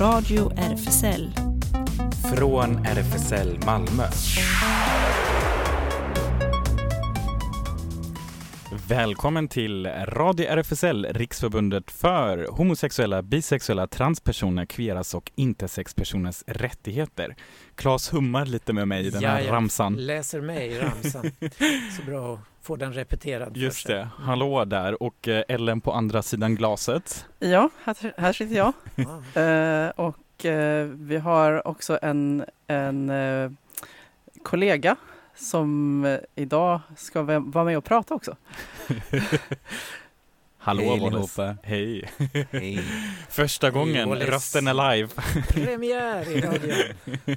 Radio RFSL. Från RFSL Malmö. Välkommen till Radio RFSL, Riksförbundet för homosexuella, bisexuella, transpersoner, queeras och intersexpersoners rättigheter. Claes hummar lite med mig i den här Ja, ramsan. läser med i ramsan. Så bra att få den repeterad för Just sig. det, hallå där och eh, Ellen på andra sidan glaset. Ja, här, här sitter jag. Ja. Eh, och eh, vi har också en, en eh, kollega som idag ska vara med och prata också. Hallå Hej, allihopa. Hej! Hej. Första gången, Wallis. rösten är live. Premiär i radion.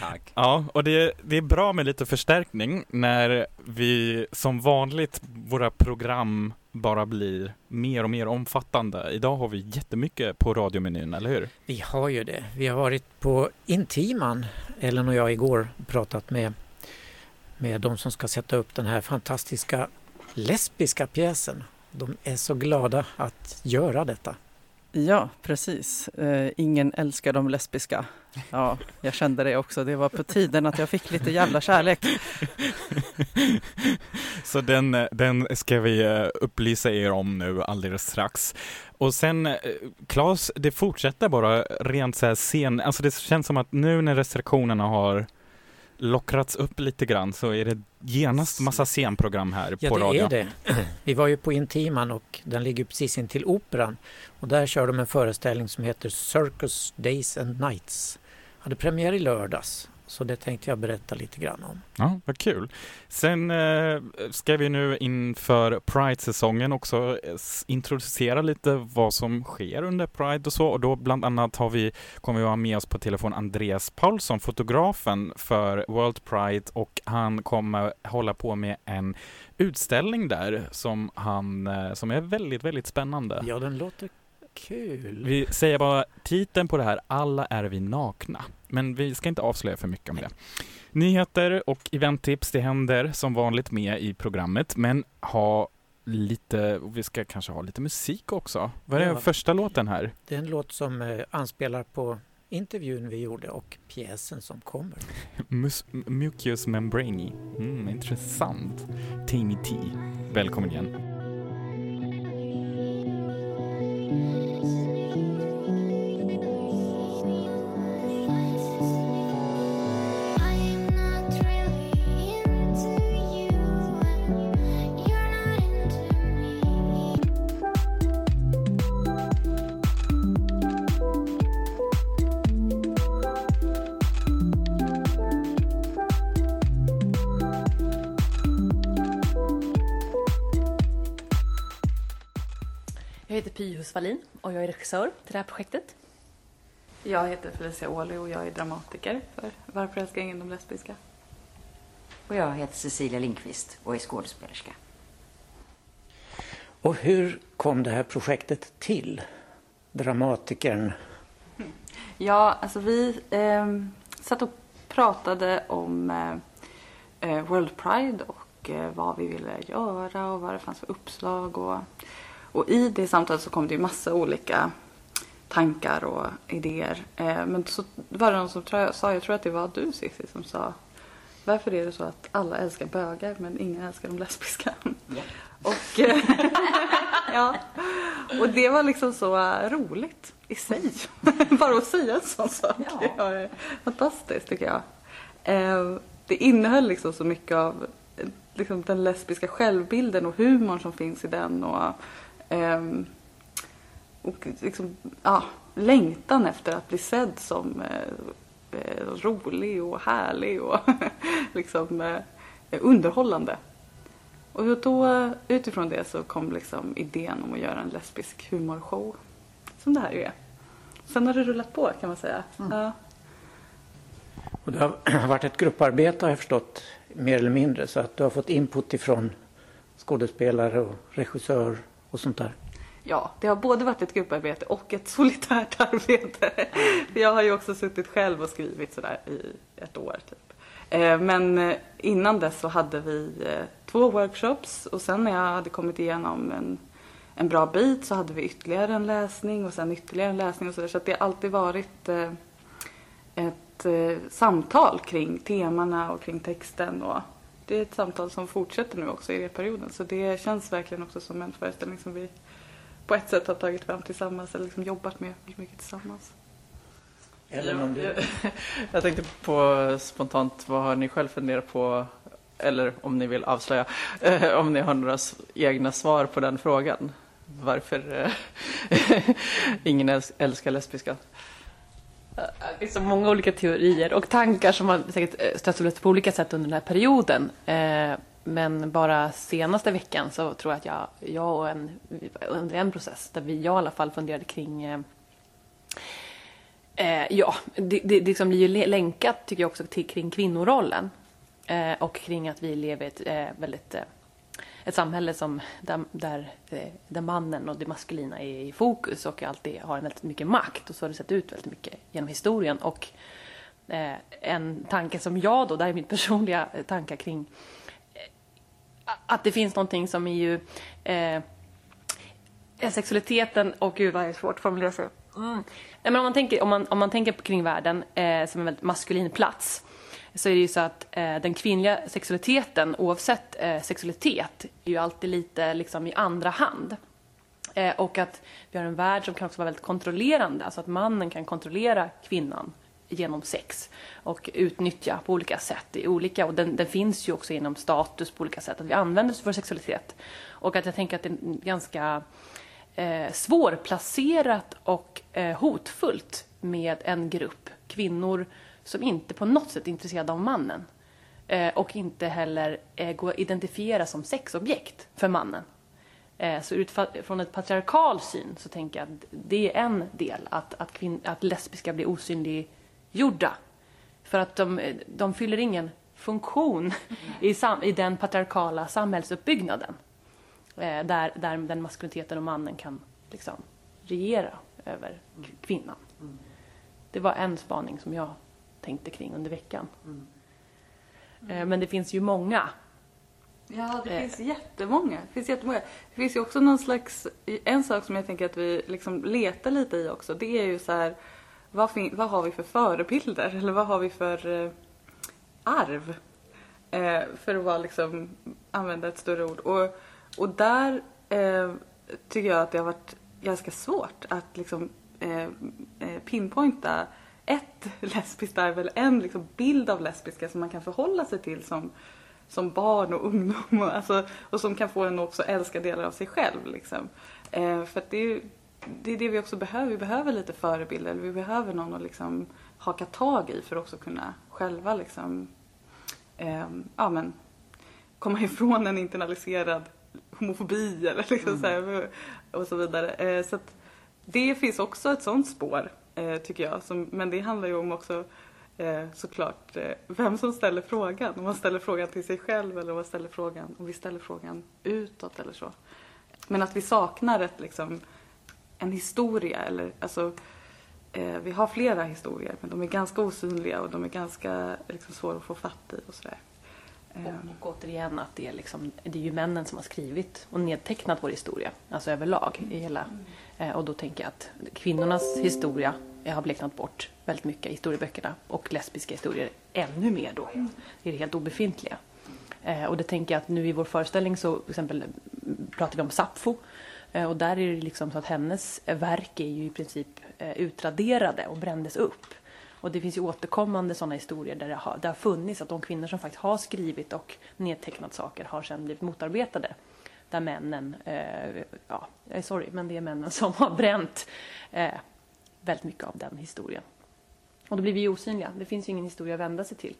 Tack. Ja, och det, det är bra med lite förstärkning när vi som vanligt, våra program bara blir mer och mer omfattande. Idag har vi jättemycket på radiomenyn, eller hur? Vi har ju det. Vi har varit på Intiman, Ellen och jag igår, pratat med, med de som ska sätta upp den här fantastiska lesbiska pjäsen. De är så glada att göra detta. Ja, precis. Eh, ingen älskar de lesbiska. Ja, jag kände det också. Det var på tiden att jag fick lite jävla kärlek. Så den, eh, den ska vi eh, upplysa er om nu alldeles strax. Och sen, eh, Claes, det fortsätter bara rent så här scen, alltså det känns som att nu när restriktionerna har lockrats upp lite grann så är det genast massa scenprogram här Ja, på det radion. är det. Vi var ju på Intiman och den ligger precis intill Operan. Och där kör de en föreställning som heter Circus Days and Nights. Hade premiär i lördags, så det tänkte jag berätta lite grann om. Ja, vad kul. Sen eh, ska vi nu inför Pride-säsongen också eh, introducera lite vad som sker under Pride och så. Och då bland annat har vi, kommer vi ha med oss på telefon Andreas Paulsson, fotografen för World Pride och han kommer hålla på med en utställning där som, han, eh, som är väldigt, väldigt spännande. Ja, den låter kul. Vi säger bara titeln på det här, Alla är vi nakna. Men vi ska inte avslöja för mycket om det. Nyheter och eventtips, det händer som vanligt med i programmet, men ha lite, vi ska kanske ha lite musik också. Vad är Ja. första låten här? Det är en låt som eh, anspelar på intervjun vi gjorde och pjäsen som kommer. Mus- Mucus membrani. Mm, intressant. Tammy T. Välkommen igen. Jag heter Py Husvallin och jag är regissör till det här projektet. Jag heter Felicia Åhli och jag är dramatiker för Varför älskar ingen de lesbiska? Och jag heter Cecilia Linkvist och är skådespelerska. Och hur kom det här projektet till? Dramatikern. Ja, alltså vi eh, satt och pratade om eh, eh, World Pride och eh, vad vi ville göra och vad det fanns för uppslag. Och, och i det samtalet så kom det ju massa olika tankar och idéer. Eh, men så var det någon som sa, jag tror att det var du Cissi, som sa varför är det så att alla älskar bögar men ingen älskar de lesbiska? Ja. Och, eh, ja. och det var liksom så roligt i sig. Bara att säga en sån sak Ja. ja. fantastiskt tycker jag. Eh, Det innehöll liksom så mycket av liksom den lesbiska självbilden och humorn som finns i den. Och, ehm, och liksom, ja, längtan efter att bli sedd som eh, eh, rolig och härlig och liksom eh, underhållande. Och då utifrån det så kom liksom idén om att göra en lesbisk humorshow. Som det här ju är. Sen har det rullat på kan man säga. Ja. Och det har varit ett grupparbete har jag förstått, mer eller mindre. Så att du har fått input ifrån skådespelare och regissör och sånt där. Ja, det har både varit ett grupparbete och ett solitärt arbete. För jag har ju också suttit själv och skrivit sådär i ett år. Typ. Eh, Men eh, innan dess så hade vi eh, två workshops och sen när jag hade kommit igenom en, en bra bit så hade vi ytterligare en läsning och sen ytterligare en läsning och så där. Så att det har alltid varit ett samtal kring temana och kring texten. Och det är ett samtal som fortsätter nu också i perioden. Så det känns verkligen också som en föreställning som vi på ett sätt har tagit fram tillsammans eller liksom jobbat med mycket tillsammans. Eller om du... Jag tänkte på spontant, vad har ni själv funderat på? Eller om ni vill avslöja, eh, om ni har några egna svar på den frågan. Varför eh, ingen äls- älskar lesbiska? Eh, det är så många olika teorier och tankar som har säkert stött stötts och på olika sätt under den här perioden. Eh, men bara senaste veckan så tror jag att jag, jag och en, under en process där vi, jag i alla fall funderade kring eh, Ja, det, det, det liksom blir ju länkat tycker jag också till, kring kvinnorollen. Eh, och kring att vi lever i ett eh, väldigt eh, ett samhälle som, där, där, eh, där mannen och det maskulina är i fokus och alltid har väldigt mycket makt. Och så har det sett ut väldigt mycket genom historien. Och eh, en tanke som jag då, det här är min personliga tanke tankar kring eh, att det finns någonting som är ju eh, eh sexualiteten och gud vad är svårt att formulera sig. Mm. Nej, men om, man tänker, om, man, om man tänker kring världen eh, som en väldigt maskulin plats så är det ju så att eh, den kvinnliga sexualiteten oavsett eh, sexualitet är ju alltid lite liksom i andra hand. Eh, och att vi har en värld som kan också vara väldigt kontrollerande, alltså att mannen kan kontrollera kvinnan genom sex och utnyttja på olika sätt. I olika, och den, den finns ju också inom status på olika sätt, att vi använder vår sexualitet. Och att jag tänker att det är ganska eh, svårplacerat och eh, hotfullt med en grupp kvinnor som inte på något sätt är intresserade av mannen. Eh, och inte heller eh, går att identifiera som sexobjekt för mannen. Eh, så utfa- från ett patriarkal syn så tänker jag att det är en del, att, att, kvinn- att lesbiska blir osynliggjorda. För att de, de fyller ingen funktion i, sam, i den patriarkala samhällsuppbyggnaden. Eh, där, där den maskuliniteten och mannen kan liksom regera över kvinnan. Det var en spaning som jag tänkte kring under veckan. Eh, men det finns ju många. Ja, det Eh. finns jättemånga. Det finns jättemånga. Det finns ju också någon slags, en sak som jag tänker att vi liksom letar lite i också, det är ju så här, vad, fin- vad har vi för förebilder? Eller vad har vi för eh, arv? Eh, för att vara liksom, använda ett större ord. Och, och där eh, tycker jag att det har varit ganska svårt att liksom pinpointa ett lesbiskt arv eller en liksom bild av lesbiska som man kan förhålla sig till som, som barn och ungdom och, alltså, och som kan få en att också älska delar av sig själv. Liksom. Eh, för det är, det är det vi också behöver. Vi behöver lite förebilder. Vi behöver någon att liksom haka tag i för att också kunna själva liksom, eh, ja, men, komma ifrån en internaliserad homofobi eller liksom så här, och så vidare. Eh, så det finns också ett sånt spår eh, tycker jag. Som, men det handlar ju om också eh, såklart eh, vem som ställer frågan. Om man ställer frågan till sig själv eller om, man ställer frågan, om vi ställer frågan utåt eller så. Men att vi saknar ett, liksom, en historia. Eller, alltså, eh, vi har flera historier men de är ganska osynliga och de är ganska liksom, svåra att få fatt i och sådär. Och, och återigen att det är, liksom, det är ju männen som har skrivit och nedtecknat vår historia, alltså överlag. I hela. Eh, och då tänker jag att kvinnornas historia har bleknat bort väldigt mycket i historieböckerna och lesbiska historier ännu mer då. Det är helt obefintliga. Eh, och det tänker jag att nu i vår föreställning så till exempel pratar vi om Sappho. Eh, och där är det liksom så att hennes verk är ju i princip eh, utraderade och brändes upp. Och det finns ju återkommande sådana historier där det har, det har funnits att de kvinnor som faktiskt har skrivit och nedtecknat saker har sedan blivit motarbetade. Där männen, eh, ja, jag är sorry, men det är männen som har bränt eh, väldigt mycket av den historien. Och då blir vi osynliga. Det finns ju ingen historia att vända sig till.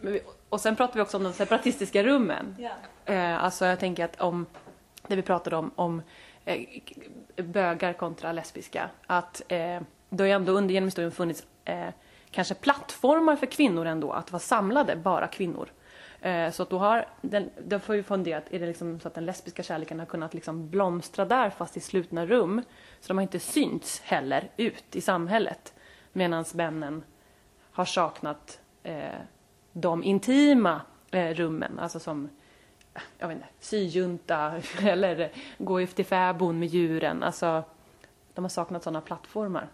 Vi, och sen pratar vi också om de separatistiska rummen. Eh, alltså jag tänker att om, det vi pratade om, om eh, bögar kontra lesbiska, att eh, det har ju ändå under genom historien funnits eh, kanske plattformar för kvinnor ändå, att vara samlade, bara kvinnor. Eh, så att då har, den, då får vi fundera, är det liksom så att den lesbiska kärleken har kunnat liksom blomstra där fast i slutna rum? Så de har inte synts heller ut i samhället. Medan männen har saknat eh, de intima eh, rummen, alltså som jag vet inte, syjunta eller gå efter fäbon med djuren. Alltså, de har saknat sådana plattformar.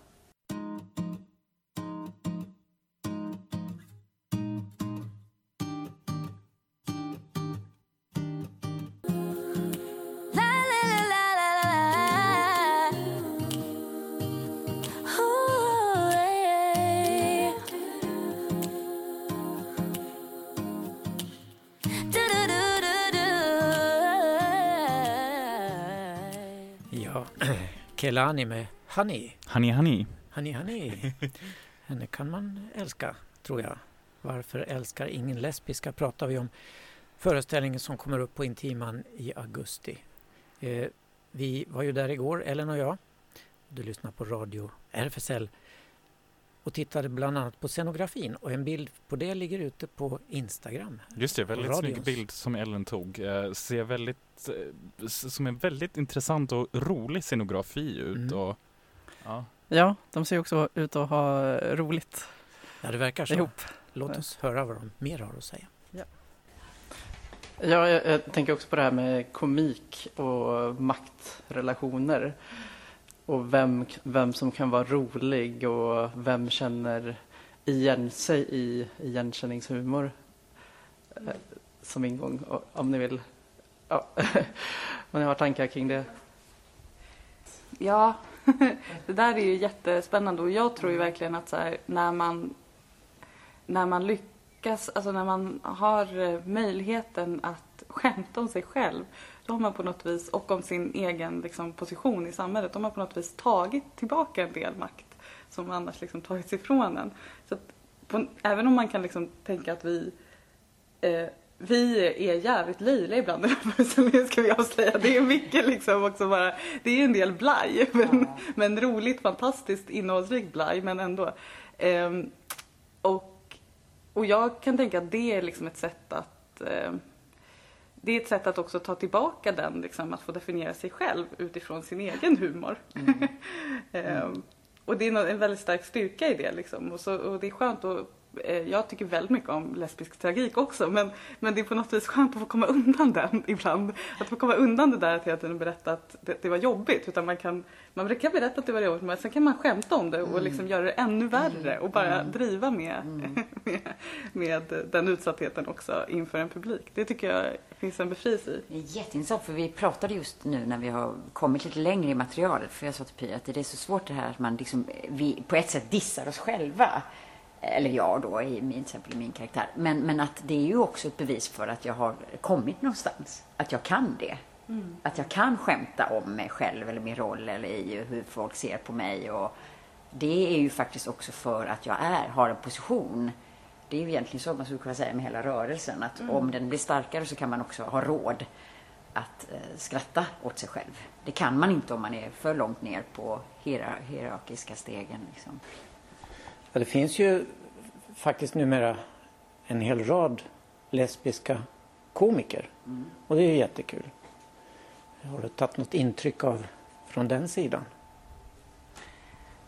Kelani med Honey. Honey Honey. Honey, honey. Henne kan man älska, tror jag. Varför älskar ingen lesbiska pratar vi om. Föreställningen som kommer upp på Intiman i augusti. Eh, vi var ju där igår, Ellen och jag. Du lyssnar på radio RFSL och tittade bland annat på scenografin och en bild på det ligger ute på Instagram. Just det, väldigt snygg bild som Ellen tog. Eh, ser väldigt, eh, som en väldigt intressant och rolig scenografi ut. Mm. Och, ja. Ja, de ser också ut att ha roligt Ja, det verkar så. ihop. Låt oss höra vad de mer har att säga. Ja, jag, jag tänker också på det här med komik och maktrelationer. Och vem, vem som kan vara rolig och vem känner igen sig i igenkänningshumor. Eh, som ingång, om ni vill. Ja, om ni har tankar kring det. Ja, det där är ju jättespännande och jag tror ju verkligen att så här, när man när man lyckas, alltså när man har eh, möjligheten att skämta om sig själv, då har man på något vis, och om sin egen liksom, position i samhället, då har man på något vis tagit tillbaka en del makt som annars liksom tagits ifrån en. Så på, även om man kan liksom tänka att vi eh, vi är jävligt löjliga ibland i den här föreställningen ska vi avslöja. Det är mycket liksom också bara, det är en del blaj. Men, men roligt, fantastiskt, innehållsrikt blaj men ändå. Ehm, och, och jag kan tänka att det är liksom ett sätt att ehm, det är ett sätt att också ta tillbaka den, liksom, att få definiera sig själv utifrån sin egen humor. Ehm, och det är en väldigt stark styrka i det. Liksom. Och, så, och det är skönt att jag tycker väldigt mycket om lesbisk tragik också men, men det är på något vis skönt att få komma undan den ibland. Att få komma undan det där att hela tiden berätta att det, det var jobbigt. Utan man kan, man kan berätta att det var jobbigt men sen kan man skämta om det och liksom göra det ännu värre och bara driva med, med, med den utsattheten också inför en publik. Det tycker jag finns en befrielse i. Det är jätteintressant för vi pratade just nu när vi har kommit lite längre i materialet. För jag sa till Pia att det är så svårt det här att man liksom, vi på ett sätt dissar oss själva. Eller jag då, i min, till exempel min karaktär. Men, men att det är ju också ett bevis för att jag har kommit någonstans. Att jag kan det. Att jag kan skämta om mig själv eller min roll eller i hur folk ser på mig. Och det är ju faktiskt också för att jag är, har en position. Det är ju egentligen så man skulle kunna säga med hela rörelsen. Att om den blir starkare så kan man också ha råd att eh, skratta åt sig själv. Det kan man inte om man är för långt ner på hierar- hierarkiska stegen. Liksom. Ja, det finns ju faktiskt numera en hel rad lesbiska komiker. Och det är ju jättekul. Har du tagit något intryck av från den sidan?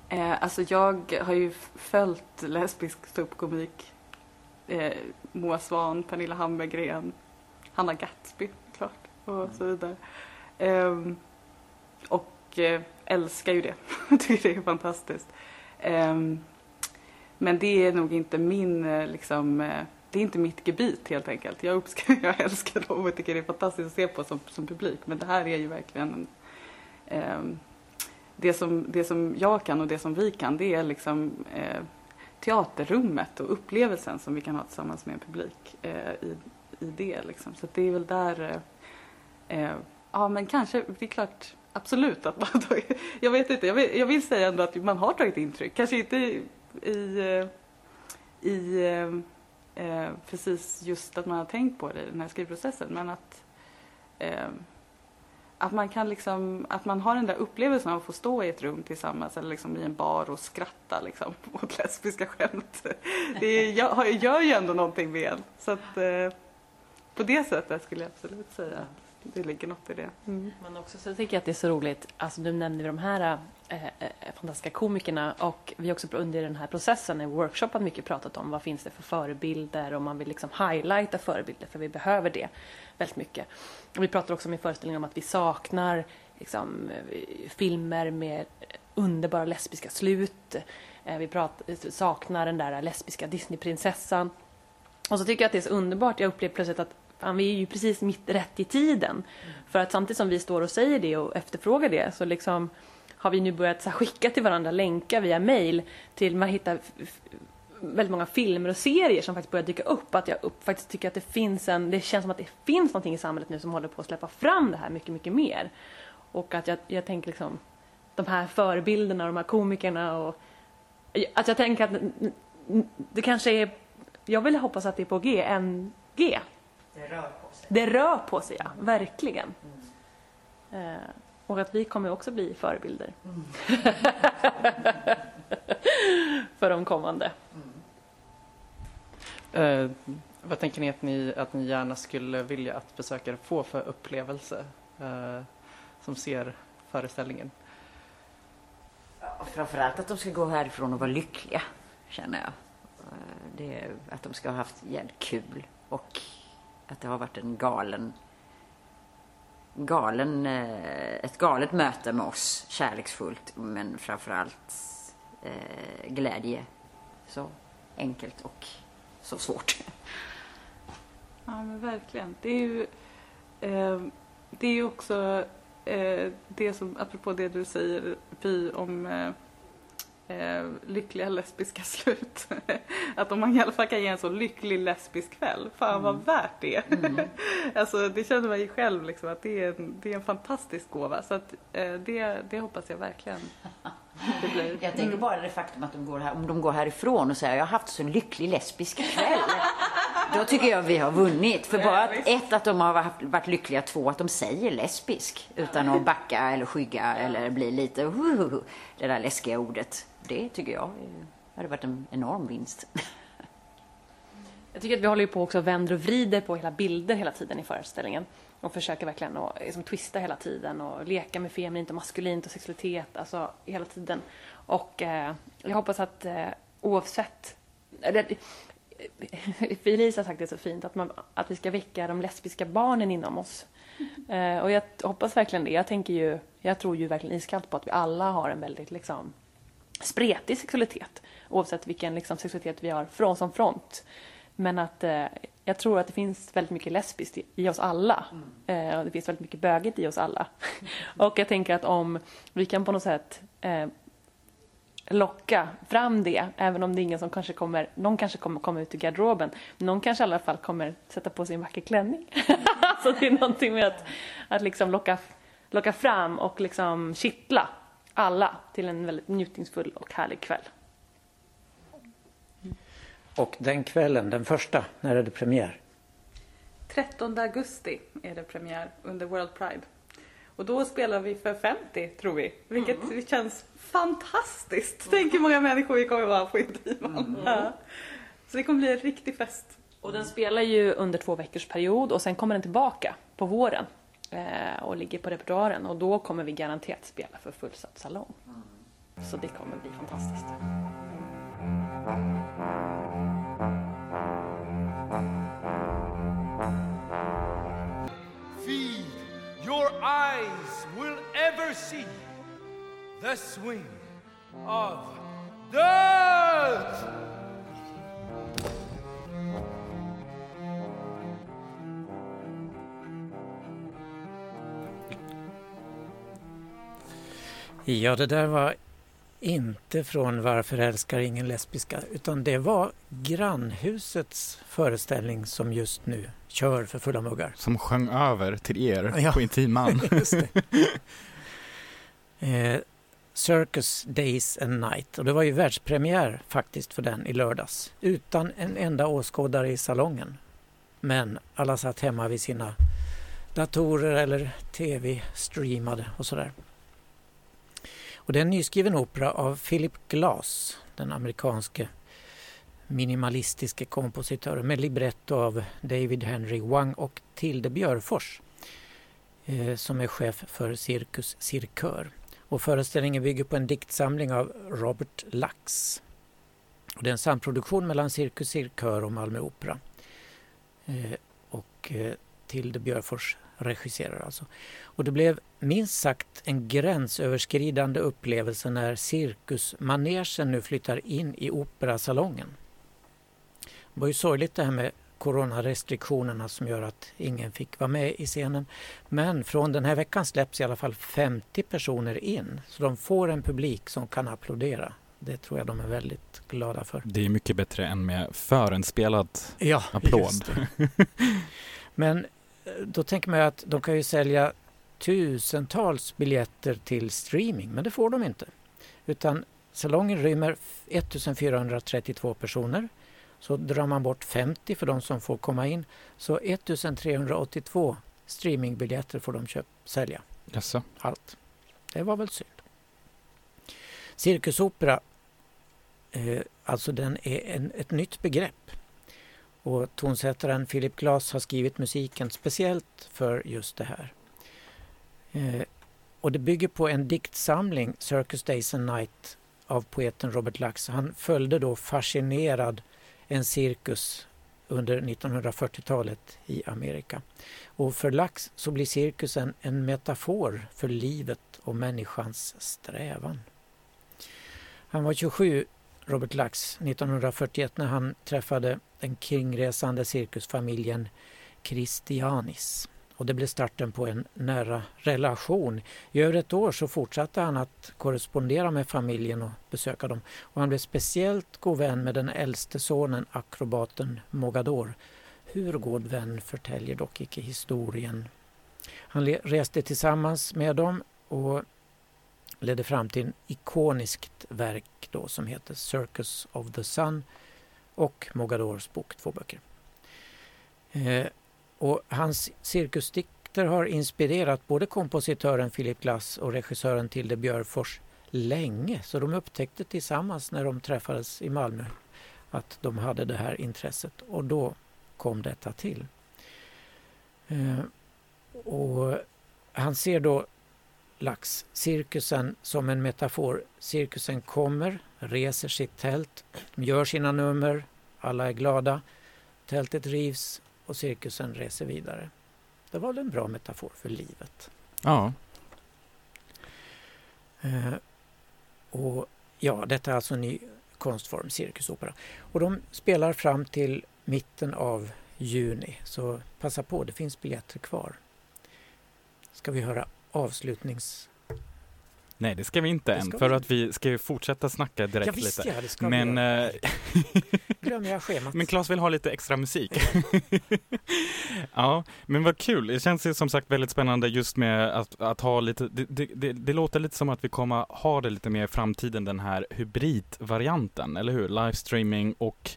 Eh, alltså jag har ju följt lesbisk ståuppkomik. Eh, Moa Svahn, Pernilla Hammergren, Hanna Gatsby klart och så vidare. Ehm, och eh, älskar ju det. Tycker det är fantastiskt. Ehm, men det är nog inte min, eh, liksom, eh, det är inte mitt gebit helt enkelt. Jag, uppskattar, jag älskar dem och tycker det är fantastiskt att se på som, som publik. Men det här är ju verkligen en, ehm, det som, det som jag kan och det som vi kan det är liksom eh, teaterrummet och upplevelsen som vi kan ha tillsammans med en publik eh, i, i det. Liksom. Så det är väl där, eh, eh, ja men kanske, det är klart, absolut att man tagit, jag vet inte, jag vill, jag vill säga ändå att man har tagit intryck. Kanske inte i, i, eh, precis just att man har tänkt på det i den här skrivprocessen men att eh, att man kan liksom, att man har den där upplevelsen av att få stå i ett rum tillsammans eller liksom i en bar och skratta liksom åt lesbiska skämt. Det gör, gör ju ändå någonting med en. Så att eh, på det sättet skulle jag absolut säga att det ligger något i det. Mm. Men också så tycker jag att det är så roligt, alltså du nämnde de här fantastiska komikerna och vi har också under den här processen i workshopen mycket pratat om vad finns det för förebilder och man vill liksom highlighta förebilder för vi behöver det väldigt mycket. Och vi pratar också med föreställningen om att vi saknar liksom, eh, filmer med underbara lesbiska slut. Eh, vi pratar, saknar den där lesbiska Disneyprinsessan. Och så tycker jag att det är så underbart, jag upplever plötsligt att fan, vi är ju precis mitt rätt i tiden. För att samtidigt som vi står och säger det och efterfrågar det så liksom har vi nu börjat här, skicka till varandra länkar via mail till man hittar väldigt många filmer och serier som faktiskt börjar dyka upp. Att jag upp, faktiskt tycker att det finns en, det känns som att det finns någonting i samhället nu som håller på att släppa fram det här mycket, mycket mer. Och att jag, jag tänker liksom de här förebilderna, de här komikerna och att jag tänker att det kanske är, jag vill hoppas att det är på G, en G. Det rör på sig. Det rör på sig, ja. Verkligen. Eh, och att vi kommer också bli förebilder. För de kommande. Eh, vad tänker ni att, ni att ni gärna skulle vilja att besökare får för upplevelse eh, som ser föreställningen? Framförallt att de ska gå härifrån och vara lyckliga, känner jag. Eh, Det är att de ska ha haft jävligt kul och att det har varit en galen galen, eh, ett galet möte med oss, kärleksfullt men framförallt eh, glädje. Så enkelt och så svårt. Ja men verkligen. Det är ju, eh, det är ju också eh, det som, apropå det du säger Pi om eh, eh, lyckliga lesbiska slut. att om man i alla fall kan ge en så lycklig lesbisk kväll, fan vad värt det är. alltså det känner man ju själv liksom att det är en, det är en fantastisk gåva. Så att eh, det, det hoppas jag verkligen. Jag tänker bara det faktum att de går här, om de går härifrån och säger jag har haft så en lycklig lesbisk kväll. Då tycker jag vi har vunnit. För bara att, ett att de har varit- varit lyckliga, två att de säger lesbisk utan att backa eller skygga eller bli lite huhuhu, det där läskiga ordet. Det tycker jag hade varit en enorm vinst. Jag tycker att vi håller ju på också vänder och vrider på hela bilder hela tiden i föreställningen. Och försöker verkligen att liksom, twista hela tiden och leka med feminint och maskulint och sexualitet, alltså hela tiden. Och eh, jag hoppas att eh, oavsett... Felice har sagt det så fint, att, man, att vi ska väcka de lesbiska barnen inom oss. Eh, och jag hoppas verkligen det. Jag tänker ju, jag tror ju verkligen iskallt på att vi alla har en väldigt liksom spretig sexualitet. Oavsett vilken liksom, sexualitet vi har från som front. Men att eh, jag tror att det finns väldigt mycket lesbiskt i, i oss alla. Eh, och det finns väldigt mycket bögigt i oss alla. och jag tänker att om vi kan på något sätt eh, locka fram det, även om det är ingen som kanske kommer, någon kanske kommer komma ut ur garderoben, någon kanske i alla fall kommer sätta på sig en vacker klänning. så det är någonting med att, att liksom locka, locka fram och liksom kittla alla till en väldigt njutningsfull och härlig kväll. Och den kvällen, den första, när är det premiär? 13 augusti är det premiär under World Pride. Och då spelar vi för 50 tror vi. Vilket känns fantastiskt. Tänk hur många människor vi kommer vara på Intiman. Ja. Så det kommer bli en riktig fest. Och den spelar ju under två veckors period och sen kommer den tillbaka på våren eh, och ligger på repertoaren och då kommer vi garanterat spela för fullsatt salong. Så det kommer bli fantastiskt. feed, your eyes will ever see the swing of death. Ja, det där var inte från Varför älskar ingen lesbiska utan det var grannhusets föreställning som just nu kör för fulla muggar. Som sjöng över till er Ja. på Intiman. Eh, Circus Days and Night och det var ju världspremiär faktiskt för den i lördags utan en enda åskådare i salongen. Men alla satt hemma vid sina datorer eller tv-streamade och sådär. Och det är en nyskriven opera av Philip Glass, den amerikanske minimalistiske kompositörer med libretto av David Henry Wang och Tilde Björfors. eh, som är chef för Cirkus Cirkör. Och föreställningen bygger på en diktsamling av Robert Lax. Och det är en samproduktion mellan Cirkus Cirkör och Malmö Opera. Eh, och eh, Tilde Björfors regisserar alltså. Och det blev minst sagt en gränsöverskridande upplevelse när cirkusmanegen nu flyttar in i operasalongen. Det var ju sorgligt det här med coronarestriktionerna som gör att ingen fick vara med i scenen. Men från den här veckan släpps i alla fall 50 personer in. Så de får en publik som kan applådera. Det tror jag de är väldigt glada för. Det är mycket bättre än med förinspelad Ja, applåd. Men eh, då tänker man ju att de kan ju sälja tusentals biljetter till streaming, men det får de inte. Utan salongen rymmer 1432 personer. Så drar man bort 50 för de som får komma in, så 1382 streamingbiljetter får de köp, sälja. Jaså? Allt. Det var väl synd. Cirkusopera, eh, alltså den är en, ett nytt begrepp. Och tonsättaren Philip Glass har skrivit musiken speciellt för just det här. Eh, och det bygger på en diktsamling, Circus Days and Night, av poeten Robert Lax. Han följde då fascinerad en cirkus under 1940-talet i Amerika. Och för Lax så blir cirkusen en metafor för livet och människans strävan. Han var 27, Robert Lax, 1941 när han träffade den kringresande cirkusfamiljen Christianis. Och det blev starten på en nära relation. I över ett år så fortsatte han att korrespondera med familjen och besöka dem. Och han blev speciellt god vän med den äldste sonen, akrobaten Mogador. Hur god vän förtäljer dock icke historien. Han reste tillsammans med dem och ledde fram till en ikoniskt verk då som heter Circus of the Sun och Mogadors bok, två böcker. Eh, och hans cirkusdikter har inspirerat både kompositören Philip Glass och regissören Tilde Björfors länge. Så de upptäckte tillsammans när de träffades i Malmö att de hade det här intresset och då kom detta till. Eh, och han ser då laxcirkusen som en metafor. Cirkusen kommer, reser sitt tält, gör sina nummer, alla är glada. Tältet rivs och cirkusen reser vidare. Det var väl en bra metafor för livet. Ja. Eh, och ja, detta är alltså en ny konstform, cirkusopera. Och de spelar fram till mitten av juni, så passa på, det finns biljetter kvar. Ska vi höra avslutnings... Nej, det ska vi inte Det än, för vi att vi ska ju fortsätta snacka direkt ja, visst, lite. ja, det ska Men, vi eh, Glömmer jag schemat. men Claes vill ha lite extra musik. ja, men vad kul. Det känns ju som sagt väldigt spännande just med att, att ha lite, det, det, det, det låter lite som att vi kommer ha det lite mer i framtiden, den här hybridvarianten, eller hur? Livestreaming och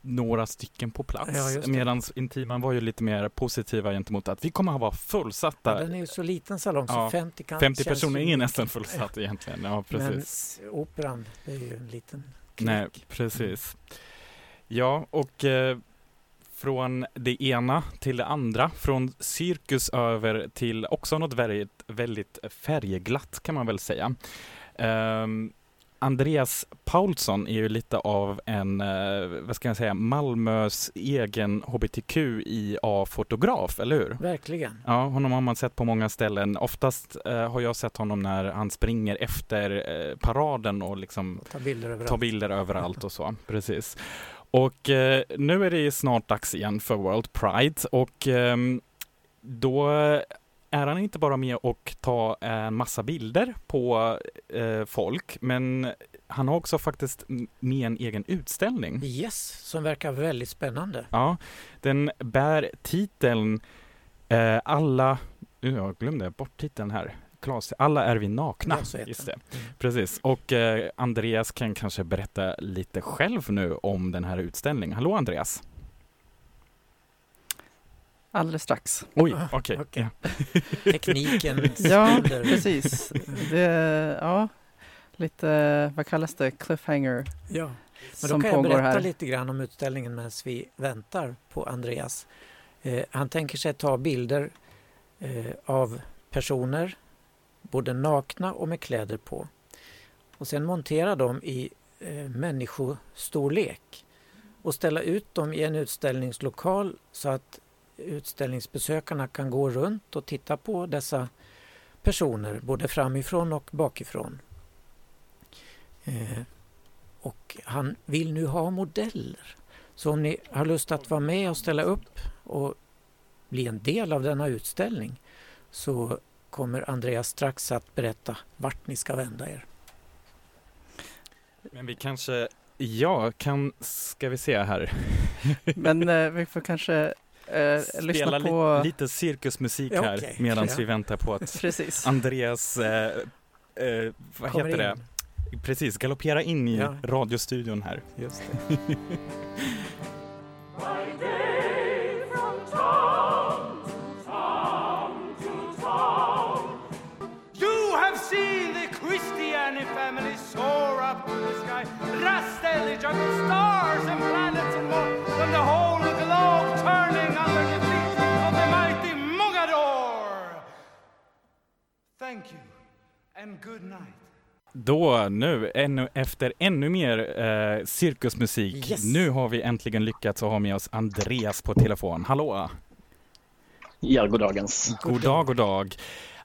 några stycken på plats. Ja. Medan Intiman var ju lite mer positiva gentemot att vi kommer att vara fullsatta. Ja, den är ju så liten salong så Ja, 50 kan 50 känns personer ju är nästan fullsatt egentligen. Ja, precis. Men operan, det är ju en liten klick. Nej, precis. Ja, och eh, från det ena till det andra, från cirkus över till också något väldigt, väldigt färgglatt kan man väl säga. Ehm, Andreas Paulsson är ju lite av en, eh, vad ska jag säga, Malmös egen hbtqia-fotograf, eller hur? Verkligen. Ja, honom har man sett på många ställen. Oftast eh, har jag sett honom när han springer efter eh, paraden och liksom Ta bilder överallt. ta bilder överallt och så. Precis. Och eh, nu är det snart dags igen för World Pride och ehm, då är han inte bara med och tar en massa bilder på eh, folk, men han har också faktiskt med en egen utställning. Yes, som verkar väldigt spännande. Ja, den bär titeln eh, Alla, jag glömde bort titeln här. Klas, alla är vi nakna. Just det. Mm. Precis, och eh, Andreas kan kanske berätta lite själv nu om den här utställningen. Hallå Andreas! Alldeles strax. Oj, Ah, okej. okej. Ja. Tekniken Ja, precis. Det, ja, lite, vad kallas det, cliffhanger Ja. Men då som kan jag berätta här. lite grann om utställningen medan vi väntar på Andreas. Eh, han tänker sig ta bilder eh, av personer, både nakna och med kläder på. Och sen montera dem i eh, människostorlek och ställa ut dem i en utställningslokal så att utställningsbesökarna kan gå runt och titta på dessa personer både framifrån och bakifrån. Eh, och han vill nu ha modeller. Så om ni har lust att vara med och ställa upp och bli en del av denna utställning så kommer Andreas strax att berätta vart ni ska vända er. Men vi kanske, ja, kan, ska vi se här. Men eh, vi får kanske eh, lyssna Spela li- på... lite cirkusmusik Ja, här okej. medan Ja. vi väntar på att Precis. Andreas, eh, eh, vad Kommer heter det? in. Precis, galoppera in i Ja. radiostudion här. Just det. You have seen the Christiani family soar up to the sky. Rastelli juggle Thank you and good night. Då, nu, ännu, efter ännu mer eh, cirkusmusik, Yes. nu har vi äntligen lyckats att ha med oss Andreas på telefon. Hallå! Ja, goddagens. God dag, god dag.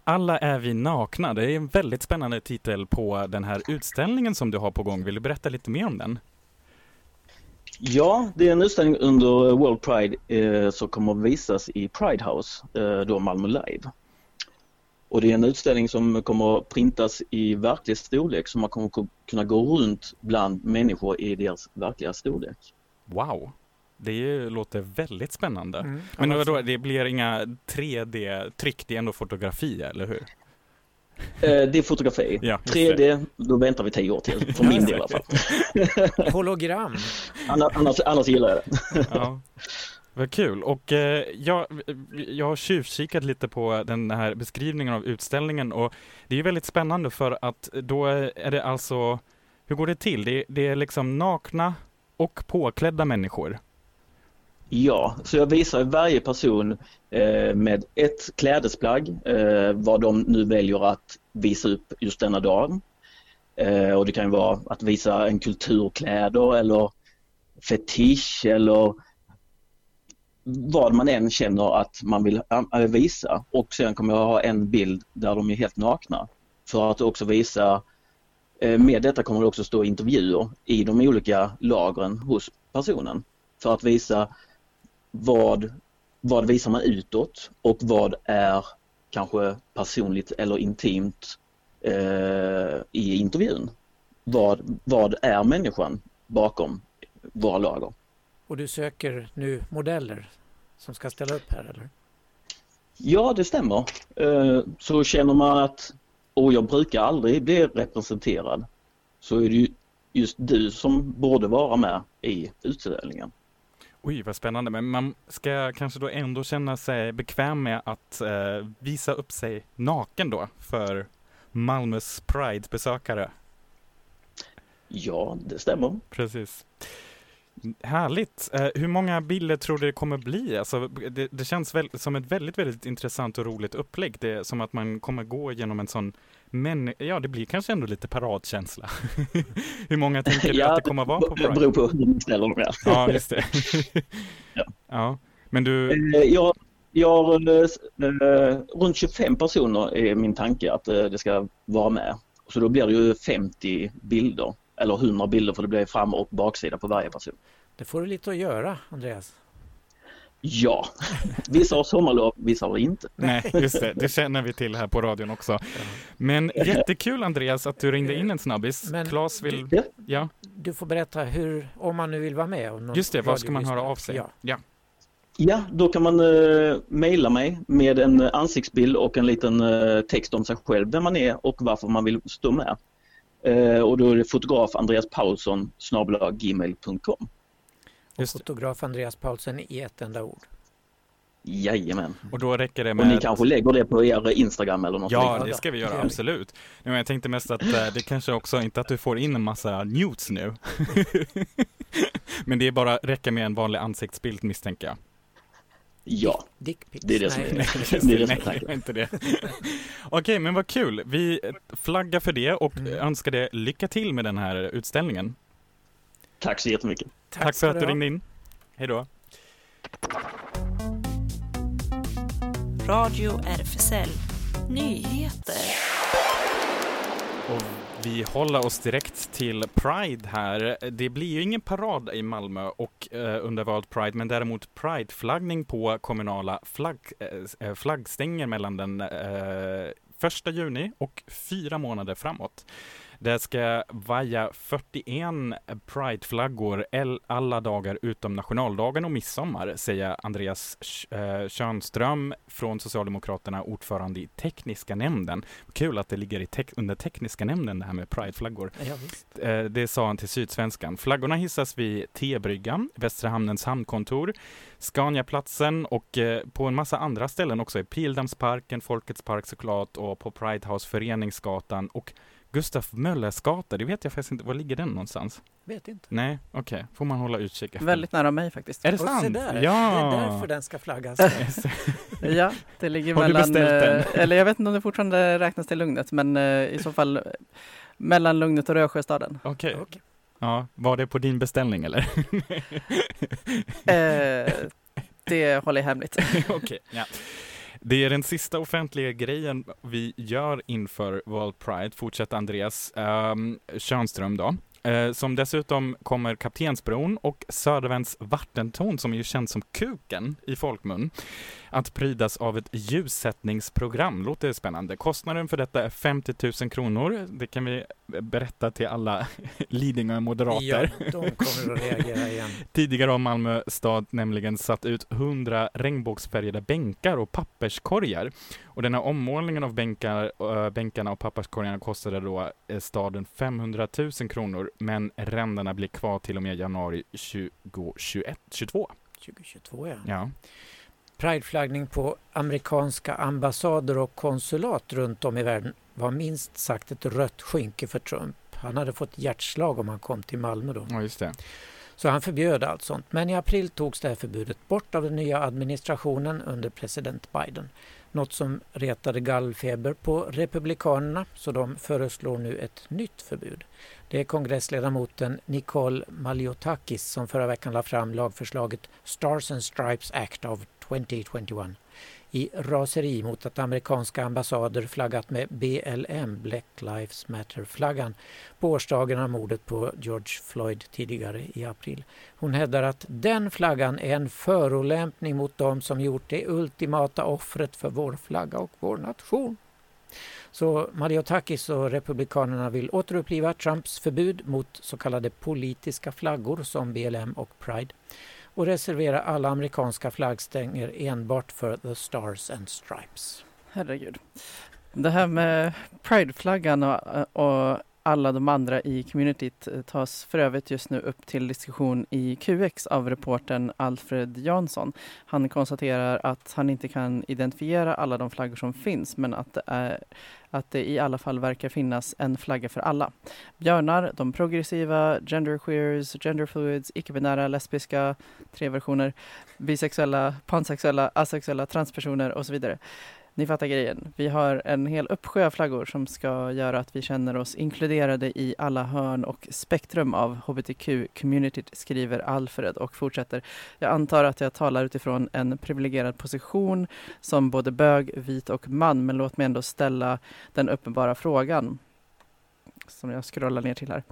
Alla är vi nakna. Det är en väldigt spännande titel på den här utställningen som du har på gång. Vill du berätta lite mer om den? Ja, det är en utställning under World Pride eh, som kommer att visas i Pride House, eh, då Malmö Live. Och det är en utställning som kommer att printas i verklig storlek så man kommer kunna gå runt bland människor i deras verkliga storlek. Wow! Det låter väldigt spännande. Mm. Men då, det blir inga 3D-tryck, det är ändå fotografi, eller hur? Eh, det är fotografi. Ja, just det. 3D, då väntar vi tio år till, för min del i alla fall. Hologram. Annars, annars, annars gillar jag det. Ja. Vad kul. Och eh, jag, jag har tjuvkikat lite på den här beskrivningen av utställningen och det är ju väldigt spännande för att då är det alltså, hur går det till? Det, det är liksom nakna och påklädda människor. Ja, så jag visar varje person eh, med ett klädesplagg, eh, vad de nu väljer att visa upp just denna dag. Eh, och det kan ju vara att visa en kulturkläder eller fetisch eller vad man än känner att man vill eh, eh, visa. Och sen kommer jag ha en bild där de är helt nakna. För att också visa, eh, med detta kommer det också stå intervjuer i de olika lagren hos personen. För att visa vad, vad visar man utåt och vad är kanske personligt eller intimt eh, i intervjun. Vad, vad är människan bakom våra lager? Och du söker nu modeller som ska ställa upp här eller? Ja, det stämmer. Eh, Så känner man att, och jag brukar aldrig bli representerad, så är det ju just du som borde vara med i utställningen. Oj, vad spännande. Men man ska kanske då ändå känna sig bekväm med att eh, visa upp sig naken då för Malmös Pride-besökare. Ja, det stämmer. Precis. Härligt. Eh, hur många bilder tror du det kommer bli? Alltså, det, det känns väl, som ett väldigt, väldigt intressant och roligt upplägg. Det är som att man kommer gå genom en sån, men ja, det blir kanske ändå lite paradkänsla. hur många tänker du att det kommer vara på det Pride? beror på hur man ställer dem. Ja. Ja, just det. Ja. ja. Men du, Eh, Jag, jag eh, runt 25 personer är min tanke att eh, det ska vara med. Så då blir det ju 50 bilder, eller 100 bilder för det blir fram och baksida på varje person. Det får du lite att göra Andreas. Ja, vissa har sommarlov, vissa har inte. nej, just det. Det känner vi till här på radion också. Men jättekul Andreas att du ringde in en snabbis. Men Claes vill, Ja. ja, Du får berätta hur, om man nu vill vara med. om någon just det. Vad ska man höra av sig? Ja. ja. Ja, då kan man eh, mejla mig med en ansiktsbild och en liten eh, text om sig själv, vem man är och varför man vill stå med. Eh, och då är det fotograf Andreas Paulsson gmail.com. Och fotograf Andreas Paulsen i ett enda ord. Jajamän. Och då räcker det Och med... ni kanske lägger det på er Instagram eller något Ja, liknande. det ska vi göra, absolut. Nej, men jag tänkte mest att eh, det kanske också inte att du får in en massa nudes nu. men det är bara räcker med en vanlig ansiktsbild misstänker jag. Ja, Dickpics? det är det som Nej. är, Nej, det är, det är inte det. Okej, men vad kul. Vi flaggar för det och Mm. önskar dig lycka till med den här utställningen. Tack så jättemycket. Tack, för ska att du ringde in. Hej då. Radio RFSL Nyheter. Och vi håller oss direkt till Pride här. Det blir ju ingen parad i Malmö och eh, under World Pride, men däremot Pride-flaggning på kommunala flagg, eh, eh, flaggstänger mellan den eh, första juni och fyra månader framåt. Det ska vaja 41 Pride-flaggor alla dagar utom nationaldagen och midsommar, säger Andreas Sch- eh, från Socialdemokraterna, ordförande i tekniska nämnden. Kul att det ligger i tek- under tekniska nämnden det här med Pride-flaggor. Ja. Eh, Det sa han till Sydsvenskan. Flaggorna hissas vid T-bryggan, Västra Hamnens hamnkontor, Scaniaplatsen och eh, på en massa andra ställen också. I Pildammsparken, Folkets park såklart och på Pride House Föreningsgatan och Gustaf Möllers gata. Det vet jag faktiskt inte. Var ligger den någonstans? Vet inte. Nej, okej. Får man hålla utkik efter. Väldigt nära mig faktiskt. Är det Och se sant? där, Ja! Det är därför den ska flaggas. Ja, det ligger Har du mellan, beställt den? eh, eller jag vet inte om det fortfarande räknas till Lugnet, men eh, i så fall eh, mellan Lugnet och Rösjöstaden. Okej. Okej. Ja, var det på din beställning eller? Eh, det håller jag hemligt. Okej, ja. Det är den sista offentliga grejen vi gör inför World Pride, fortsätter Andreas. Ehm, um, Könström då. Uh, som dessutom kommer Kaptensbron och Södervänds vattentorn, som är ju känt som Kuken i folkmun, att prydas av ett ljussättningsprogram. Låter spännande. Kostnaden för detta är 50 000 kronor. Det kan vi berätta till alla Lidingö moderater. Ja, de kommer att reagera igen. Tidigare har Malmö stad nämligen satt ut 100 regnbågsfärgade bänkar och papperskorgar. Och den här ommålningen av bänkar, äh, bänkarna och papperskorgarna kostade då eh, staden 500 000 kronor, men ränderna blir kvar till och med januari 2021, 22. 2022 ja. Ja. Prideflaggning på amerikanska ambassader och konsulat runt om i världen var minst sagt ett rött skynke för Trump. Han hade fått hjärtslag om han kom till Malmö då. ja, just det. Så han förbjöd allt sånt. Men i april togs det här förbudet bort av den nya administrationen under president Biden. Något som retade gallfeber på republikanerna så de föreslår nu ett nytt förbud. Det är kongressledamoten Nicole Maliotakis som förra veckan lade fram lagförslaget Stars and Stripes Act of 2021 i raseri mot att amerikanska ambassader flaggat med BLM, Black Lives Matter-flaggan, på årsdagen av mordet på George Floyd tidigare i april. Hon hävdar att den flaggan är en förolämpning mot dem som gjort det ultimata offret för vår flagga och vår nation. Så Maliotakis och Republikanerna vill återuppliva Trumps förbud mot så kallade politiska flaggor som BLM och Pride och reservera alla amerikanska flaggstänger enbart för The Stars and Stripes. Herregud. Det här med Prideflaggan och, och alla de andra i communityt eh, tas för övrigt just nu upp till diskussion i QX av reportern Alfred Jansson. Han konstaterar att han inte kan identifiera alla de flaggor som finns men att det, är, att det i alla fall verkar finnas en flagga för alla. Björnar, de progressiva, genderqueers, genderfluids, icke-binära, lesbiska, tre versioner, bisexuella, pansexuella, asexuella, transpersoner och så vidare. Ni fattar grejen. Vi har en hel uppsjö av flaggor som ska göra att vi känner oss inkluderade i alla hörn och spektrum av hbtq-communityt, skriver Alfred och fortsätter. Jag antar att jag talar utifrån en privilegierad position som både bög, vit och man, men låt mig ändå ställa den uppenbara frågan som jag scrollar ner till här.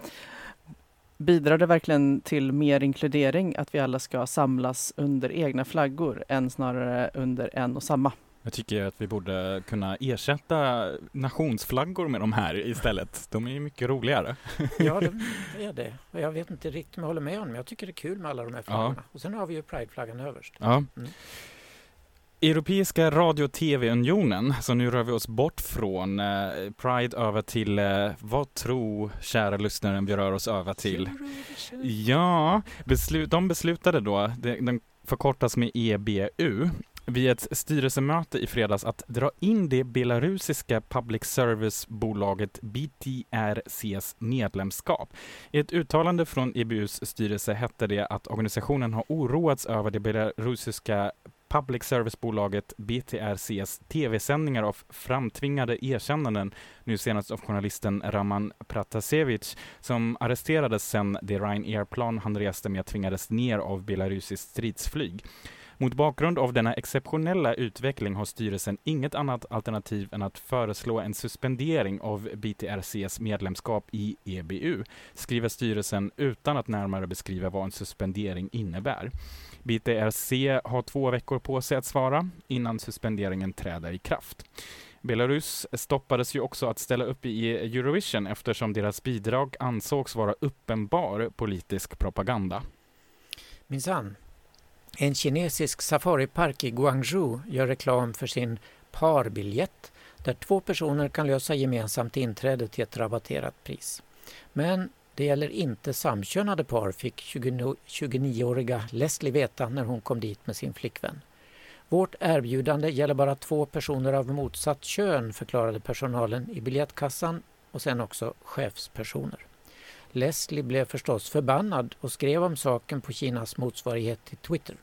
Bidrar det verkligen till mer inkludering att vi alla ska samlas under egna flaggor än snarare under en och samma? Jag tycker att vi borde kunna ersätta nationsflaggor med de här istället. De är ju mycket roligare. Ja, det är det. Och jag vet inte riktigt om jag håller med honom. Jag tycker det är kul med alla de här flaggorna. Och sen har vi ju Prideflaggan överst. Ja. Mm. Europeiska radio och tv-unionen, så nu rör vi oss bort från eh, Pride över till, eh, vad tror kära lyssnaren vi rör oss över till? Ja, beslut, de beslutade då, det, den förkortas med EBU, vid ett styrelsemöte i fredags att dra in det belarusiska public service-bolaget BTRCs medlemskap. I ett uttalande från EBUs styrelse hette det att organisationen har oroats över det belarusiska public service-bolaget BTRCs tv-sändningar av framtvingade erkännanden, nu senast av journalisten Raman Pratasevich, som arresterades sedan det Ryanair-plan han reste med tvingades ner av belarusiskt stridsflyg. Mot bakgrund av denna exceptionella utveckling har styrelsen inget annat alternativ än att föreslå en suspendering av BTRCs medlemskap i EBU, skriver styrelsen utan att närmare beskriva vad en suspendering innebär. BTRC har två veckor på sig att svara innan suspenderingen träder i kraft. Belarus stoppades ju också att ställa upp i Eurovision eftersom deras bidrag ansågs vara uppenbar politisk propaganda. Minsann. En kinesisk safaripark i Guangzhou gör reklam för sin parbiljett där två personer kan lösa gemensamt inträde till ett rabatterat pris. Men det gäller inte samkönade par, fick 29-åriga Leslie veta när hon kom dit med sin flickvän. Vårt erbjudande gäller bara två personer av motsatt kön, förklarade personalen i biljettkassan och sen också chefspersoner. Leslie blev förstås förbannad och skrev om saken på Kinas motsvarighet till Twitter.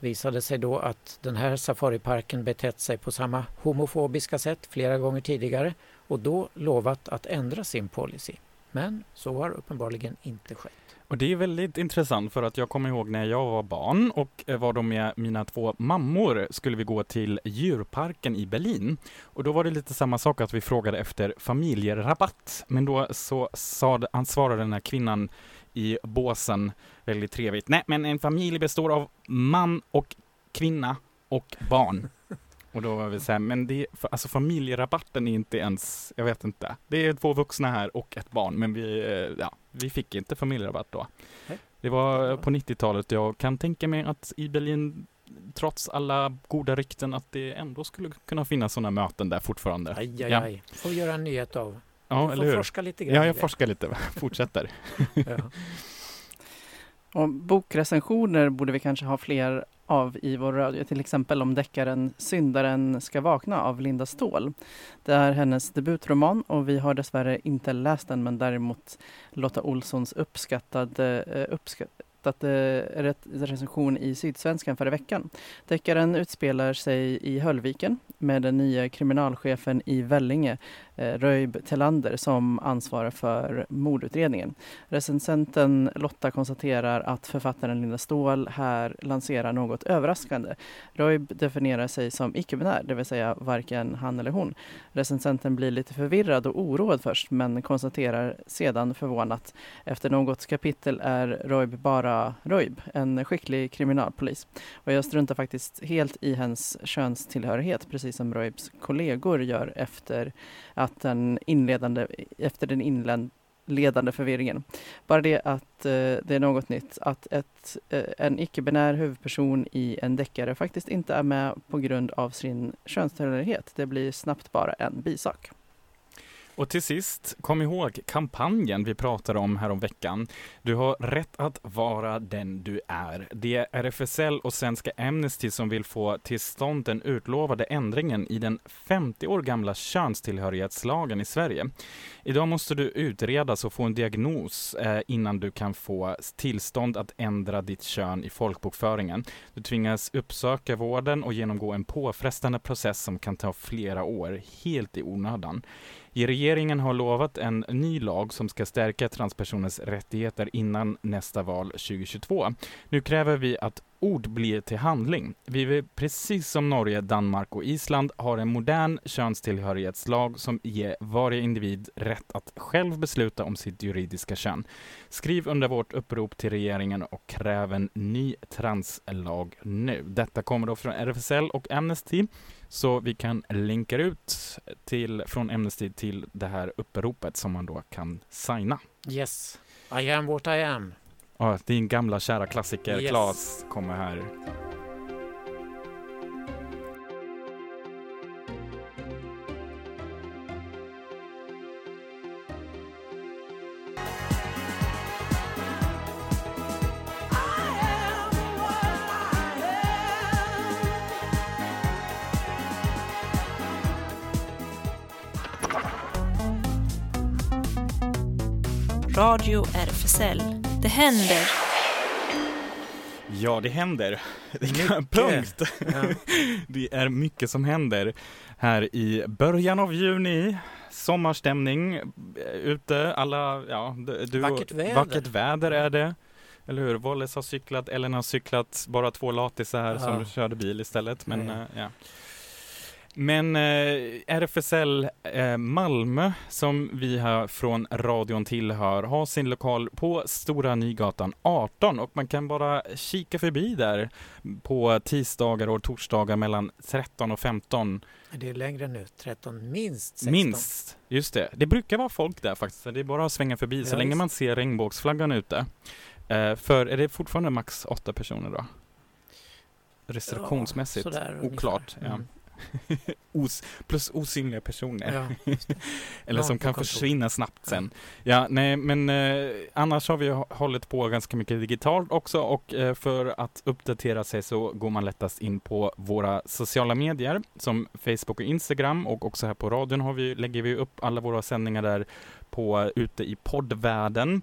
Det visade sig då att den här safariparken betett sig på samma homofobiska sätt flera gånger tidigare och då lovat att ändra sin policy. Men så har uppenbarligen inte skett. Och det är väldigt intressant för att jag kommer ihåg när jag var barn och eh, var då med mina två mammor skulle vi gå till djurparken i Berlin. Och då var det lite samma sak att vi frågade efter familjerabatt. Men då så sa, ansvarade den här kvinnan i båsen väldigt trevligt. Nej, men en familj består av man och kvinna och barn. Och då var vi så här, men det, alltså familjerabatten är inte ens, jag vet inte. Det är två vuxna här och ett barn, men vi, eh, ja, vi fick inte familjerabatt då. Det var på 90-talet. Jag kan tänka mig att i Berlin, trots alla goda rykten, att det ändå skulle kunna finnas sådana möten där fortfarande. Aj, aj, Ja. aj. Får vi göra en nyhet av. Ja, Du får eller hur? forska lite grann Ja, jag forskar lite. Fortsätter. Ja. Och bokrecensioner borde vi kanske ha fler av i vår radio, till exempel om deckaren Syndaren ska vakna av Linda Ståhl. Det är hennes debutroman och vi har dessvärre inte läst den men däremot Lotta Olssons uppskattade, eh, uppskattade eh, ret- recension i Sydsvenskan förra veckan. Deckaren utspelar sig i Höllviken med den nya kriminalchefen i Vellinge, eh, Röjb Telander, som ansvarar för mordutredningen. Recensenten Lotta konstaterar att författaren Linda Ståhl här lanserar något överraskande. Röjb definierar sig som icke-binär, det vill säga varken han eller hon. Recensenten blir lite förvirrad och oroad först, men konstaterar sedan förvånat. Efter något kapitel är Röjb bara Roib, en skicklig kriminalpolis. Och jag struntar faktiskt helt i hennes könstillhörighet, precis som Roibs kollegor gör efter att den inledande, efter den inledande förvirringen. Bara det att eh, det är något nytt, att ett, eh, en icke-binär huvudperson i en deckare faktiskt inte är med på grund av sin könstillhörighet. Det blir snabbt bara en bisak. Och till sist, kom ihåg kampanjen vi pratade om här om veckan. Du har rätt att vara den du är. Det är RFSL och Svenska Amnesty som vill få till stånd den utlovade ändringen i den 50 år gamla könstillhörighetslagen i Sverige. Idag måste du utredas och få en diagnos eh, innan du kan få tillstånd att ändra ditt kön i folkbokföringen. Du tvingas uppsöka vården och genomgå en påfrestande process som kan ta flera år, helt i onödan. Regeringen har lovat en ny lag som ska stärka transpersoners rättigheter innan nästa val 2022. Nu kräver vi att ord blir till handling. Vi vill, precis som Norge, Danmark och Island, ha en modern könstillhörighetslag som ger varje individ rätt att själv besluta om sitt juridiska kön. Skriv under vårt upprop till regeringen och kräv en ny translag nu. Detta kommer då från RFSL och Amnesty. Så vi kan länka ut till, från Amnesty till det här uppropet som man då kan signa. Yes, I am what I am. Ja, din gamla kära klassiker Yes. Claes kommer här. Radio RFSL. Det händer. Ja, det händer. Mycket. Punkt. Ja. Det är mycket som händer här i början av juni. Sommarstämning eh, ute, alla, ja, du, Vackert väder. Vackert väder är det. Eller hur? Wallace har cyklat, Ellen har cyklat, bara två latisar Ja. som körde bil istället. Men, Ja, ja. Ja. Men eh, RFSL eh, Malmö, som vi här från radion tillhör, har sin lokal på Stora Nygatan 18 och man kan bara kika förbi där på tisdagar och torsdagar mellan 13 och 15. Det är längre nu, 13, minst 16. Minst, just det. Det brukar vara folk där faktiskt. Det är bara att svänga förbi så Ja, länge visst. man ser regnbågsflaggan ute. Eh, för är det fortfarande max åtta personer då? Restriktionsmässigt? sådär ungefär. Oklart. Ja. Os plus osynliga personer. Ja. Eller som kan kontor. försvinna snabbt sen. Ja, nej, men eh, annars har vi hå- hållit på ganska mycket digitalt också och eh, för att uppdatera sig så går man lättast in på våra sociala medier som Facebook och Instagram och också här på radion har vi, lägger vi upp alla våra sändningar där på ute i poddvärlden.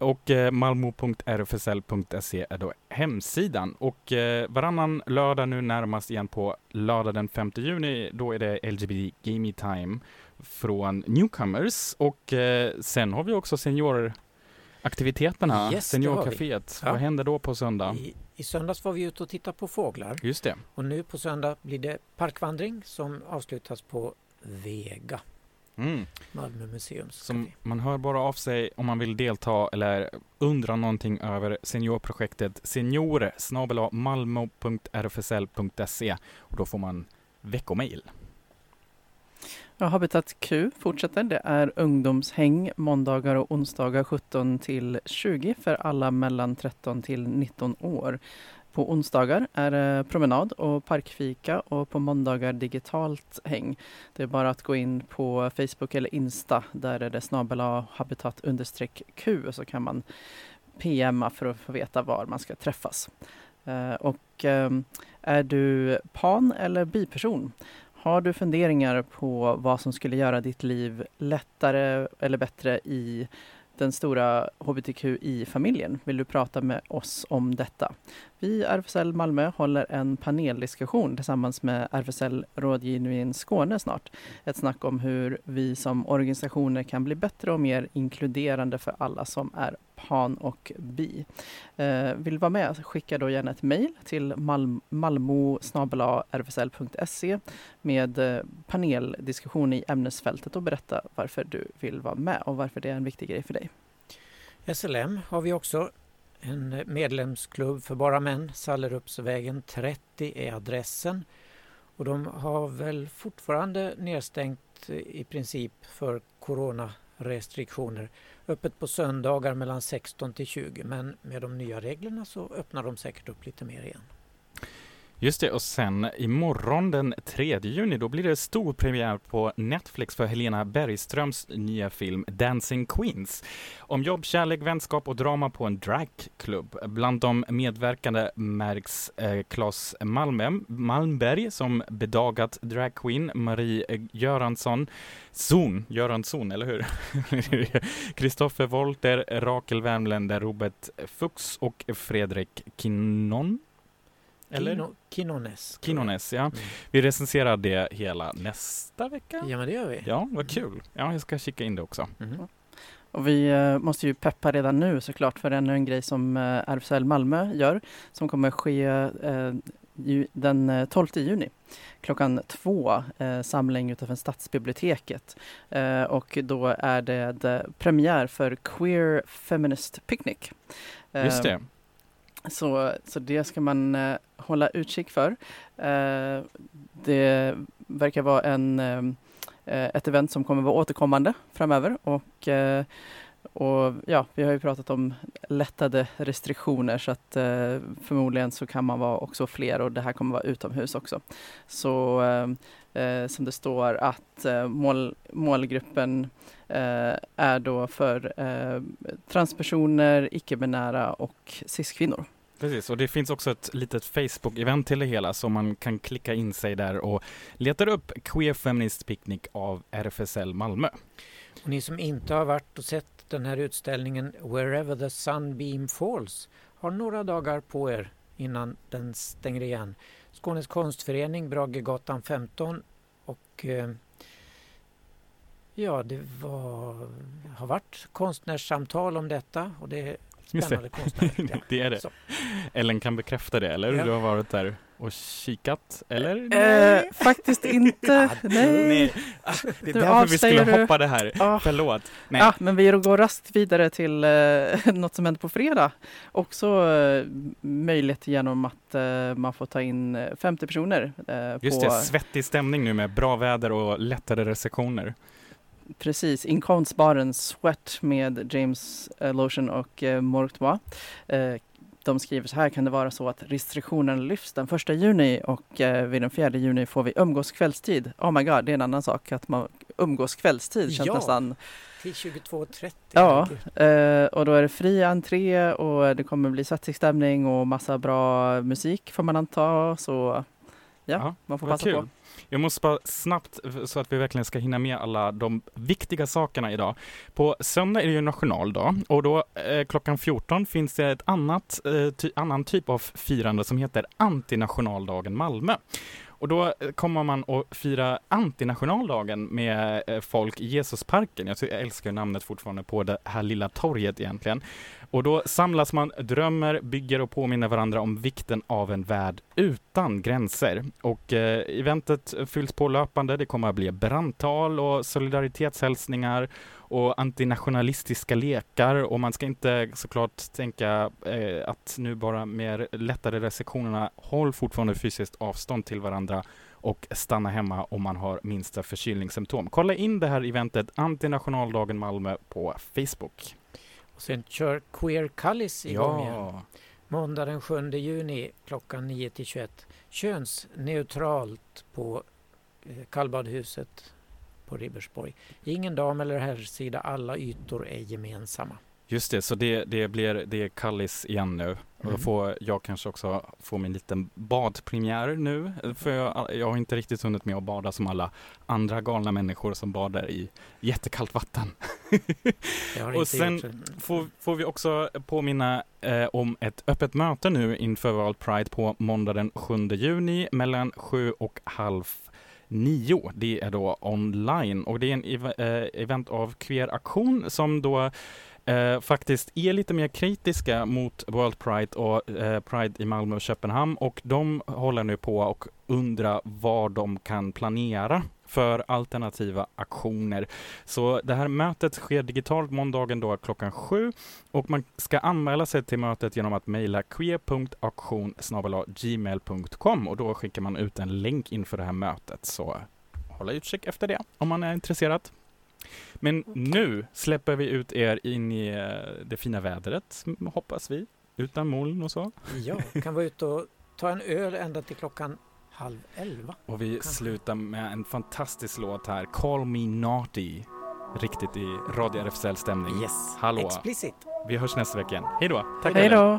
Och eh, malmo.rfsl.se är då hemsidan. Och eh, varannan lördag nu närmast igen på lördag den 5 juni, då är det LGBT Gaming Time från Newcomers. Och eh, sen har vi också senioraktiviteterna, Yes. Seniorcaféet. Ja. Vad händer då på söndag? I, I söndags var vi ute och tittade på fåglar Just det. och nu på söndag blir det parkvandring som avslutas på Vega, Mm. Malmö museums Som café. man hör bara av sig om man vill delta eller undra någonting över seniorprojektet senior malmo.rfsl.se och då får man veckomail. Ja, Habitat Q fortsätter. Det är ungdomshäng måndagar och onsdagar 17 till 20 för alla mellan 13 till 19 år. På onsdagar är det promenad och parkfika och på måndagar digitalt häng. Det är bara att gå in på Facebook eller Insta. Där är det snabel habitat understreck Q så kan man PMa för att få veta var man ska träffas. Eh, och ehm, är du pan eller biperson? Har du funderingar på vad som skulle göra ditt liv lättare eller bättre i den stora hbtqi-familjen? Vill du prata med oss om detta? Vi, RFSL Malmö, håller en paneldiskussion tillsammans med RFSL Rådgivning Skåne snart. Ett snack om hur vi som organisationer kan bli bättre och mer inkluderande för alla som är pan och bi. Eh, vill du vara med? Skicka då gärna ett mejl till malmo rfsl.se med eh, paneldiskussion i ämnesfältet och berätta varför du vill vara med och varför det är en viktig grej för dig. SLM har vi också en medlemsklubb för bara män. Sallerupsvägen 30 är adressen. Och de har väl fortfarande nedstängt i princip för coronarestriktioner. Öppet på söndagar mellan 16 till 20 men med de nya reglerna så öppnar de säkert upp lite mer igen. Just det, och sen imorgon den 3 juni, då blir det stor premiär på Netflix för Helena Bergströms nya film Dancing Queens. Om jobb, kärlek, vänskap och drama på en dragklubb. Bland de medverkande märks eh, Claes Malmö, Malmberg som bedagat dragqueen, Marie eh, Göransson, Zon, Göransson, eller hur? Kristoffer Wolter, Rakel Wärmländer, Robert Fuchs och Fredrik Kinnon. Eller? Kino, Kinones. Kinones, ja. Mm. Vi recenserar det hela nästa vecka. Ja men det gör vi. Ja, vad kul. Ja, jag ska kika in det också. Mm. Och vi eh, måste ju peppa redan nu såklart för ännu en grej som eh, RFSL Malmö gör som kommer ske eh, ju, den eh, 12 juni klockan två eh, samling utanför Stadsbiblioteket. Eh, och då är det, premiär för Queer Feminist Picnic. Just det. Så, så det ska man eh, hålla utkik för. Eh, det verkar vara en, eh, eh, ett event som kommer vara återkommande framöver. Och, eh, och ja, vi har ju pratat om lättade restriktioner så att eh, förmodligen så kan man vara också fler och det här kommer vara utomhus också. Så eh, eh, som det står att eh, mål, målgruppen eh, är då för eh, transpersoner, icke-binära och cis-kvinnor. Precis, och det finns också ett litet Facebook-event till det hela så man kan klicka in sig där och letar upp Queer Feminist Picnic av RFSL Malmö. Och ni som inte har varit och sett den här utställningen Wherever the Sunbeam Falls har några dagar på er innan den stänger igen. Skånes konstförening, Bragegatan 15 och eh, ja, det var, har varit konstnärssamtal om detta. Och det spännande konstnärer. Ja. det är det. Så. Ellen kan bekräfta det, eller? Ja. Du har varit där och kikat, eller? Eh, faktiskt inte. Nej. Ah, Det är Du därför vi skulle du. hoppa det här. Ja. Förlåt. Nej. Ja, men vi går raskt vidare till eh, något som händer på fredag. Också eh, möjligt genom att eh, man får ta in eh, 50 personer. Eh, Just på, det, svettig stämning nu med bra väder och lättare recensioner. Precis, in konstbaren Sweat med James eh, Lotion och eh, Mortois. Eh, de skriver så här, kan det vara så att restriktionen lyfts den första juni och eh, vid den fjärde juni får vi umgås kvällstid. Oh my god, det är en annan sak att man umgås kvällstid känns Ja. nästan Till 22.30. Ja, eh, och då är det fri entré och det kommer bli svettig stämning och massa bra musik får man anta. Så ja, Ja, man får passa kul. på. Jag måste bara snabbt, så att vi verkligen ska hinna med alla de viktiga sakerna idag. På söndag är det ju nationaldag och då eh, klockan 14 finns det ett annat, eh, ty, annan typ av firande som heter antinationaldagen Malmö. Och då eh, kommer man att fira antinationaldagen med eh, folk i Jesusparken. Jag, ty- jag älskar namnet fortfarande på det här lilla torget egentligen. Och då samlas man, drömmer, bygger och påminner varandra om vikten av en värld utan gränser. Och eh, eventet fylls på löpande. Det kommer att bli brandtal och solidaritetshälsningar och antinationalistiska lekar och man ska inte såklart tänka eh, att nu bara med lättare restriktionerna håll fortfarande fysiskt avstånd till varandra och stanna hemma om man har minsta förkylningssymptom. Kolla in det här eventet Antinationaldagen Malmö på Facebook. Och sen kör Queer Cullis igång igen. Måndag den 7 juni klockan 9 till 21. Könsneutralt på eh, kallbadhuset på Ribersborg. Ingen dam eller herrsida, alla ytor är gemensamma. Just det, så det, det blir det är Kallis igen nu. Och då Mm. får jag kanske också få min liten badpremiär nu. För jag, jag har inte riktigt hunnit med att bada som alla andra galna människor som badar i jättekallt vatten. Och sen får, får vi också påminna eh, om ett öppet möte nu inför World Pride på måndag den 7 juni mellan sju och halv 9. Det är då online och det är en ev- eh, event av Queer Aktion som då eh, faktiskt är lite mer kritiska mot World Pride och eh, Pride i Malmö och Köpenhamn och de håller nu på och undrar vad de kan planera för alternativa aktioner. Så det här mötet sker digitalt måndagen då klockan sju och man ska anmäla sig till mötet genom att mejla queer.auktion gmail.com och då skickar man ut en länk inför det här mötet. Så hålla utkik efter det om man är intresserad. Men nu släpper vi ut er in i eh, det fina vädret, hoppas vi. Utan moln och så. Ja, kan vara ute och ta en öl ända till klockan halv elva. Och vi Kanske. slutar med en fantastisk låt här, Call Me Naughty. Riktigt i Radio RFSL-stämning. Yes, Hallå. explicit. Vi hörs nästa vecka igen. Hej då! Tack Hej då!